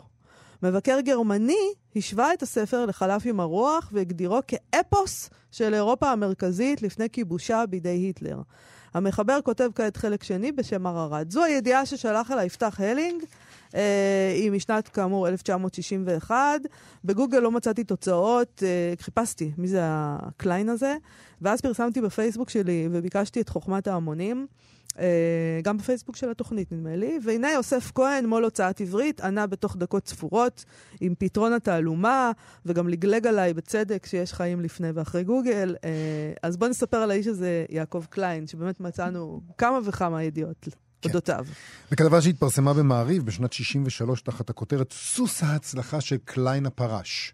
מבקר גרמני השווה את הספר לחלף עם הרוח והגדירו כאפוס של אירופה המרכזית לפני כיבושה בידי היטלר. המחבר כותב כעת חלק שני בשם ערערת. זו הידיעה ששלח אליי יפתח הלינג. אה, היא משנת, כאמור, 1961. בגוגל לא מצאתי תוצאות, אה, חיפשתי מי זה הקליין הזה, ואז פרסמתי בפייסבוק שלי וביקשתי את חוכמת ההמונים. אה, גם בפייסבוק של התוכנית, נדמה לי. והנה יוסף כהן, מו"ל הוצאת עברית, ענה בתוך דקות ספורות עם פתרון התעלומה, וגם לגלג עליי בצדק שיש חיים לפני ואחרי גוגל. אה, אז בואו נספר על האיש הזה, יעקב קליין, שבאמת מצאנו כמה וכמה ידיעות. כן. אודותיו. בכתבה שהתפרסמה במעריב בשנת 63 תחת הכותרת סוס ההצלחה של קליין הפרש.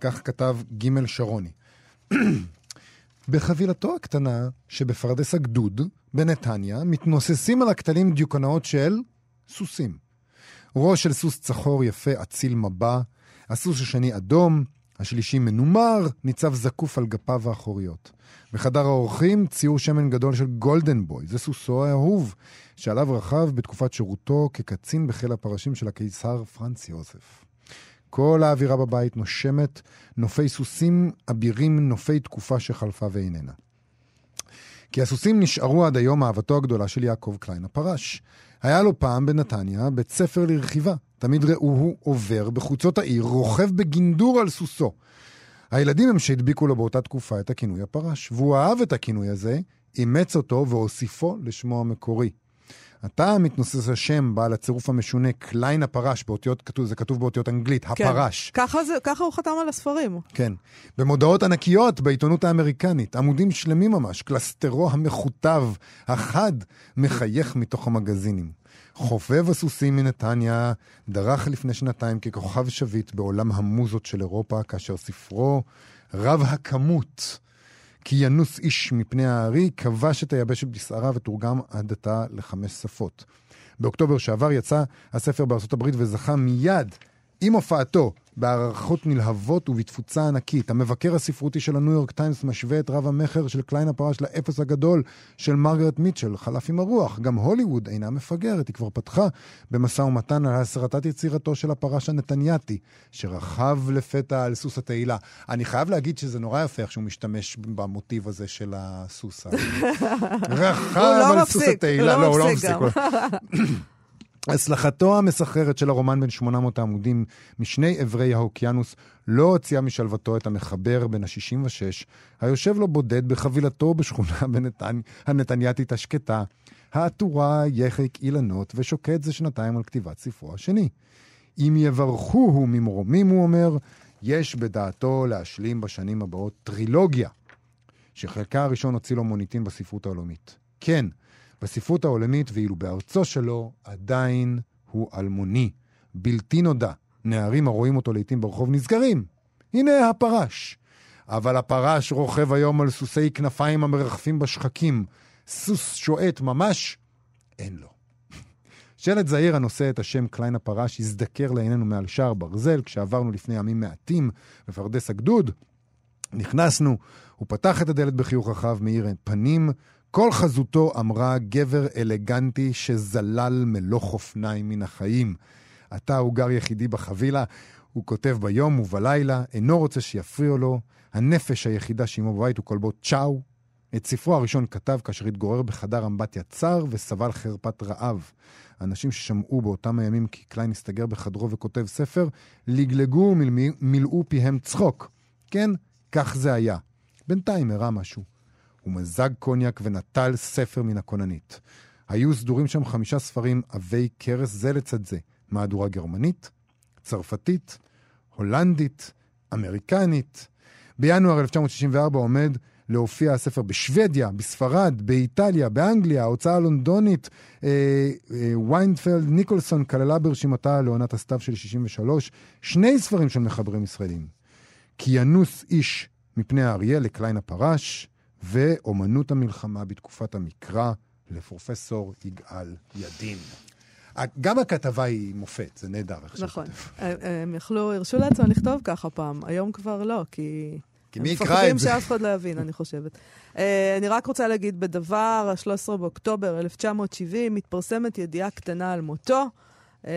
כך כתב ג' שרוני. בווילתו הקטנה שבפרדס הגדוד, בנתניה, מתנוססים על הכתלים דיוקנאות של סוסים. ראש של סוס צחור יפה אציל מבע, הסוס השני אדום, השלישי מנומר, ניצב זקוף על גפיו האחוריות. בחדר האורחים ציור שמן גדול של גולדן בוי, זה סוסו האהוב, שעליו רכב בתקופת שירותו כקצין בחיל הפרשים של הקיסר פרנץ יוזף. כל האווירה בבית נושמת, נופי סוסים אבירים, נופי תקופה שחלפה ואיננה. כי הסוסים נשארו עד היום אהבתו הגדולה של יעקב קליין הפרש. היה לו פעם בנתניה בית ספר לרכיבה. תמיד ראוהו עובר בחוצות העיר, רוכב בגנדור על סוסו. הילדים הם שהדביקו לו באותה תקופה את הכינוי הפרש, והוא אהב את הכינוי הזה, אימץ אותו והוסיפו לשמו המקורי. עתה מתנוסס השם בעל הצירוף המשונה קליין הפרש, באותיות, כתוב, זה כתוב באותיות אנגלית, הפרש. כן. ככה, זה, ככה הוא חתם על הספרים. כן. במודעות ענקיות בעיתונות האמריקנית, עמודים שלמים ממש, קלסטרו המכותב, החד, מחייך מתוך המגזינים. חובב הסוסים מנתניה דרך לפני שנתיים ככוכב שביט בעולם המוזות של אירופה, כאשר ספרו רב הכמות, כי ינוס איש מפני הארי, כבש את היבשת בסערה ותורגם עד עתה לחמש שפות. באוקטובר שעבר יצא הספר בארצות הברית וזכה מיד עם הופעתו בהערכות נלהבות ובתפוצה ענקית. המבקר הספרותי של הניו יורק טיימס משווה את רב המכר של קליין הפרש לאפוס הגדול של מרגרט מיטשל, חלף עם הרוח. גם הוליווד אינה מפגרת, היא כבר פתחה במשא ומתן על הסרטת יצירתו של הפרש הנתנייתי, שרכב לפתע על סוס התהילה. אני חייב להגיד שזה נורא יפה איך שהוא משתמש במוטיב הזה של הסוס. [laughs] רכב לא על מפסיק, סוס התהילה. הוא לא הוא לא מפסיק מפסיק. גם. [laughs] הצלחתו המסחררת של הרומן בין 800 העמודים משני אברי האוקיינוס לא הוציאה משלוותו את המחבר בן ה-66, היושב לו בודד בחבילתו בשכונה [laughs] בנתנ... הנתנייתית השקטה, העטורה יחק אילנות ושוקד זה שנתיים על כתיבת ספרו השני. אם יברכוהו ממרומים, הוא אומר, יש בדעתו להשלים בשנים הבאות טרילוגיה, שחלקה הראשון הוציא לו מוניטין בספרות העולמית. כן, בספרות העולמית, ואילו בארצו שלו, עדיין הוא אלמוני, בלתי נודע. נערים הרואים אותו לעיתים ברחוב נסגרים. הנה הפרש. אבל הפרש רוכב היום על סוסי כנפיים המרחפים בשחקים. סוס שועט ממש, אין לו. [laughs] שלט זעיר הנושא את השם קליין הפרש הזדקר לעינינו מעל שער ברזל כשעברנו לפני ימים מעטים בפרדס הגדוד. נכנסנו, הוא פתח את הדלת בחיוך רחב, מאיר פנים, כל חזותו אמרה גבר אלגנטי שזלל מלוך אופניים מן החיים. אתה הוא גר יחידי בחבילה, הוא כותב ביום ובלילה, אינו רוצה שיפריעו לו, הנפש היחידה שעמו בבית הוא כלבו צ'או. את ספרו הראשון כתב כאשר התגורר בחדר אמבטיה צר וסבל חרפת רעב. אנשים ששמעו באותם הימים כי קליין הסתגר בחדרו וכותב ספר, לגלגו ומילאו פיהם צחוק. כן, כך זה היה. בינתיים הראה משהו. הוא מזג קוניאק ונטל ספר מן הכוננית. היו סדורים שם חמישה ספרים עבי כרס זה לצד זה. מהדורה גרמנית, צרפתית, הולנדית, אמריקנית. בינואר 1964 עומד להופיע הספר בשוודיה, בספרד, באיטליה, באנגליה, ההוצאה הלונדונית, אה, אה, ויידנפלד ניקולסון כללה ברשימתה לעונת הסתיו של 63, שני ספרים של מחברים ישראלים. כי ינוס איש מפני האריה לקליין הפרש, ואומנות המלחמה בתקופת המקרא לפרופסור יגאל ידין. גם הכתבה היא מופת, זה נהדר נכון. שכותב. הם- הם יכלו, הרשו לעצמם לכתוב ככה פעם, היום כבר לא, כי... כי מי יקרא מפחדים את זה? שאף אחד לא יבין, אני חושבת. אה, אני רק רוצה להגיד בדבר, ה-13 באוקטובר 1970, מתפרסמת ידיעה קטנה על מותו, אה,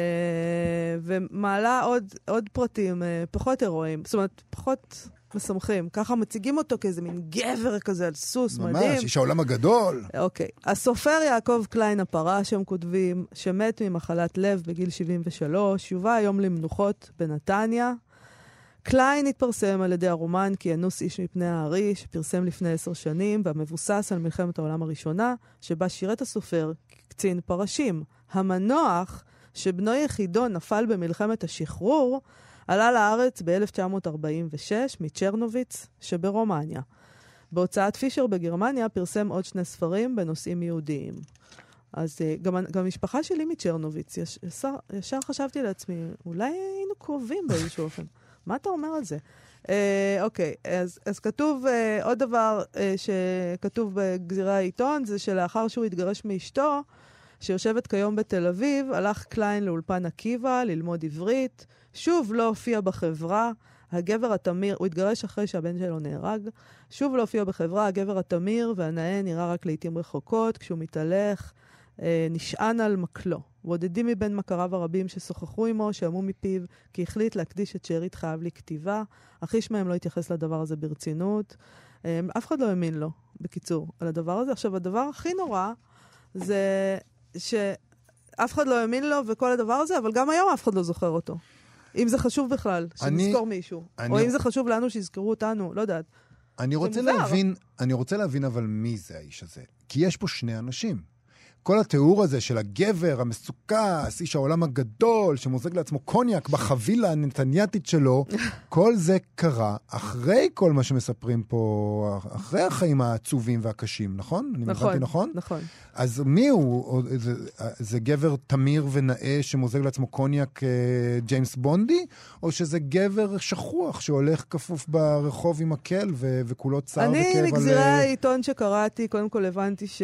ומעלה עוד, עוד פרטים אה, פחות הירואיים, זאת אומרת, פחות משמחים. ככה מציגים אותו כאיזה מין גבר כזה על סוס מדהים. ממש, איש העולם הגדול. אוקיי. הסופר יעקב קליין הפרש, הם כותבים, שמת ממחלת לב בגיל 73, יובא היום למנוחות בנתניה. קליין התפרסם על ידי הרומן כי ינוס איש מפני הארי, שפרסם לפני עשר שנים, והמבוסס על מלחמת העולם הראשונה, שבה שירת הסופר קצין פרשים. המנוח, שבנו יחידו נפל במלחמת השחרור, עלה לארץ ב-1946 מצ'רנוביץ שברומניה. בהוצאת פישר בגרמניה פרסם עוד שני ספרים בנושאים יהודיים. אז אה, גם, גם המשפחה שלי מצ'רנוביץ, יש, ישר, ישר חשבתי לעצמי, אולי היינו קרובים באיזשהו אופן. [laughs] מה אתה אומר על זה? אה, אוקיי, אז, אז כתוב, אה, עוד דבר אה, שכתוב בגזירי העיתון, זה שלאחר שהוא התגרש מאשתו, שיושבת כיום בתל אביב, הלך קליין לאולפן עקיבא ללמוד עברית, שוב לא הופיע בחברה. הגבר התמיר, הוא התגרש אחרי שהבן שלו נהרג, שוב לא הופיע בחברה, הגבר התמיר והנאה נראה רק לעיתים רחוקות, כשהוא מתהלך, אה, נשען על מקלו. בודדים מבין מכריו הרבים ששוחחו עמו, שמעו מפיו, כי החליט להקדיש את שארית חייו לכתיבה. אך איש מהם לא התייחס לדבר הזה ברצינות. אה, אף אחד לא האמין לו, בקיצור, על הדבר הזה. עכשיו, הדבר הכי נורא זה שאף אחד לא האמין לו וכל הדבר הזה, אבל גם היום אף אחד לא זוכר אותו. אם זה חשוב בכלל, אני- שנזכור מישהו. אני- או אם זה חשוב לנו שיזכרו אותנו, לא יודעת. אני רוצה מוזר. להבין, אני רוצה להבין אבל מי זה האיש הזה. כי יש פה שני אנשים. כל התיאור הזה של הגבר המסוכס, איש העולם הגדול, שמוזג לעצמו קוניאק בחבילה הנתניאתית שלו, [laughs] כל זה קרה אחרי כל מה שמספרים פה, אחרי החיים העצובים והקשים, נכון? אני הבנתי נכון? נכון. אז מי הוא? זה, זה גבר תמיר ונאה שמוזג לעצמו קוניאק אה, ג'יימס בונדי? או שזה גבר שכוח שהולך כפוף ברחוב עם מקל ו- וכולו צער אני, וכאב על... מגזירי אה, העיתון שקראתי, קודם כל הבנתי ש...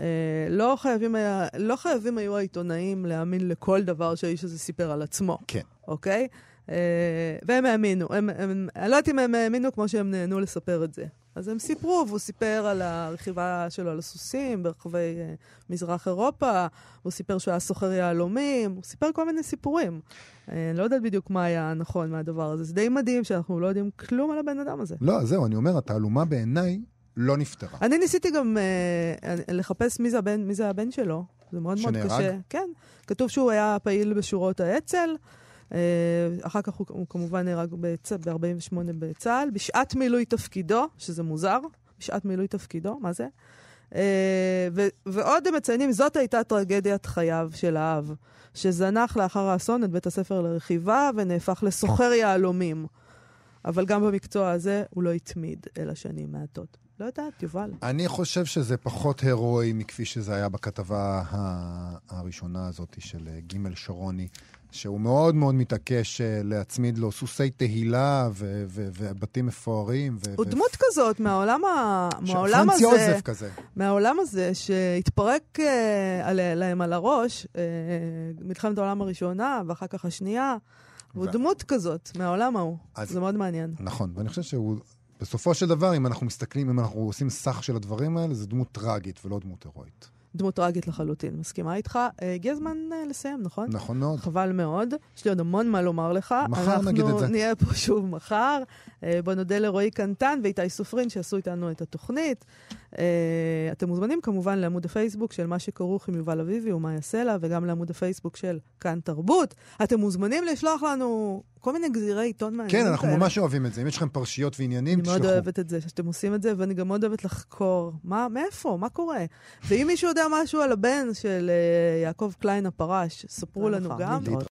אה, לא חייבים, היה, לא חייבים היו העיתונאים להאמין לכל דבר שהאיש הזה סיפר על עצמו, כן. אוקיי? אה, והם האמינו. הם, הם, אני לא יודעת אם הם האמינו כמו שהם נהנו לספר את זה. אז הם סיפרו, והוא סיפר על הרכיבה שלו על הסוסים ברחבי אה, מזרח אירופה, הוא סיפר שהוא היה סוחר יהלומים, הוא סיפר כל מיני סיפורים. אני לא יודעת בדיוק מה היה נכון מהדבר הזה. זה די מדהים שאנחנו לא יודעים כלום על הבן אדם הזה. לא, זהו, אני אומר, התעלומה בעיניי לא נפתרה. אני ניסיתי גם אה, לחפש מי זה, הבן, מי זה הבן שלו. זה מאוד מאוד שנהרג? קשה. כן. כתוב שהוא היה פעיל בשורות האצ"ל. אה, אחר כך הוא, הוא כמובן נהרג בצ... ב-48 בצה"ל, בשעת מילוי תפקידו, שזה מוזר, בשעת מילוי תפקידו, מה זה? אה, ו- ועוד הם מציינים, זאת הייתה טרגדיית חייו של האב, שזנח לאחר האסון את בית הספר לרכיבה ונהפך לסוחר יהלומים. אבל גם במקצוע הזה הוא לא התמיד, אלא שנים מעטות. לא יודעת, יובל. אני חושב שזה פחות הירואי מכפי שזה היה בכתבה הראשונה הזאת של אה, ג' שרוני, שהוא מאוד מאוד מתעקש אה, להצמיד לו סוסי תהילה ו- ו- ובתים מפוארים. ו- הוא ו- דמות כזאת מהעולם, ה... ש- מהעולם הזה, יוזף כזה. מהעולם הזה שהתפרק אה, על, להם על הראש, מלחמת העולם הראשונה ואחר כך השנייה. הוא ו- דמות כזאת מהעולם ההוא. אז- זה מאוד מעניין. נכון, ואני חושב שהוא, בסופו של דבר, אם אנחנו מסתכלים, אם אנחנו עושים סך של הדברים האלה, זה דמות טראגית ולא דמות הירואית. דמות טראגית לחלוטין, מסכימה איתך. אה, הגיע הזמן אה, לסיים, נכון? נכון מאוד. חבל מאוד. יש לי עוד המון מה לומר לך. מחר נגיד את זה. אנחנו נהיה פה שוב מחר. אה, בוא נודה לרועי קנטן ואיתי סופרין שעשו איתנו את התוכנית. אה, אתם מוזמנים כמובן לעמוד הפייסבוק של מה שכרוך עם יובל אביבי ומאיה סלע, וגם לעמוד הפייסבוק של כאן תרבות. אתם מוזמנים לשלוח לנו כל מיני גזירי עיתון מעניינים כן, אנחנו כאלה. ממש אוהבים את זה. אם יש לכם פרשיות ועניינים, אני מאוד תשלחו. אוהבת את זה, שאתם עושים את זה, ואני גם מאוד אוהבת לחקור. מה, מאיפה? מה קורה? ואם מישהו יודע משהו על הבן של אה, יעקב קליין הפרש, ספרו לנו גם. להתראות.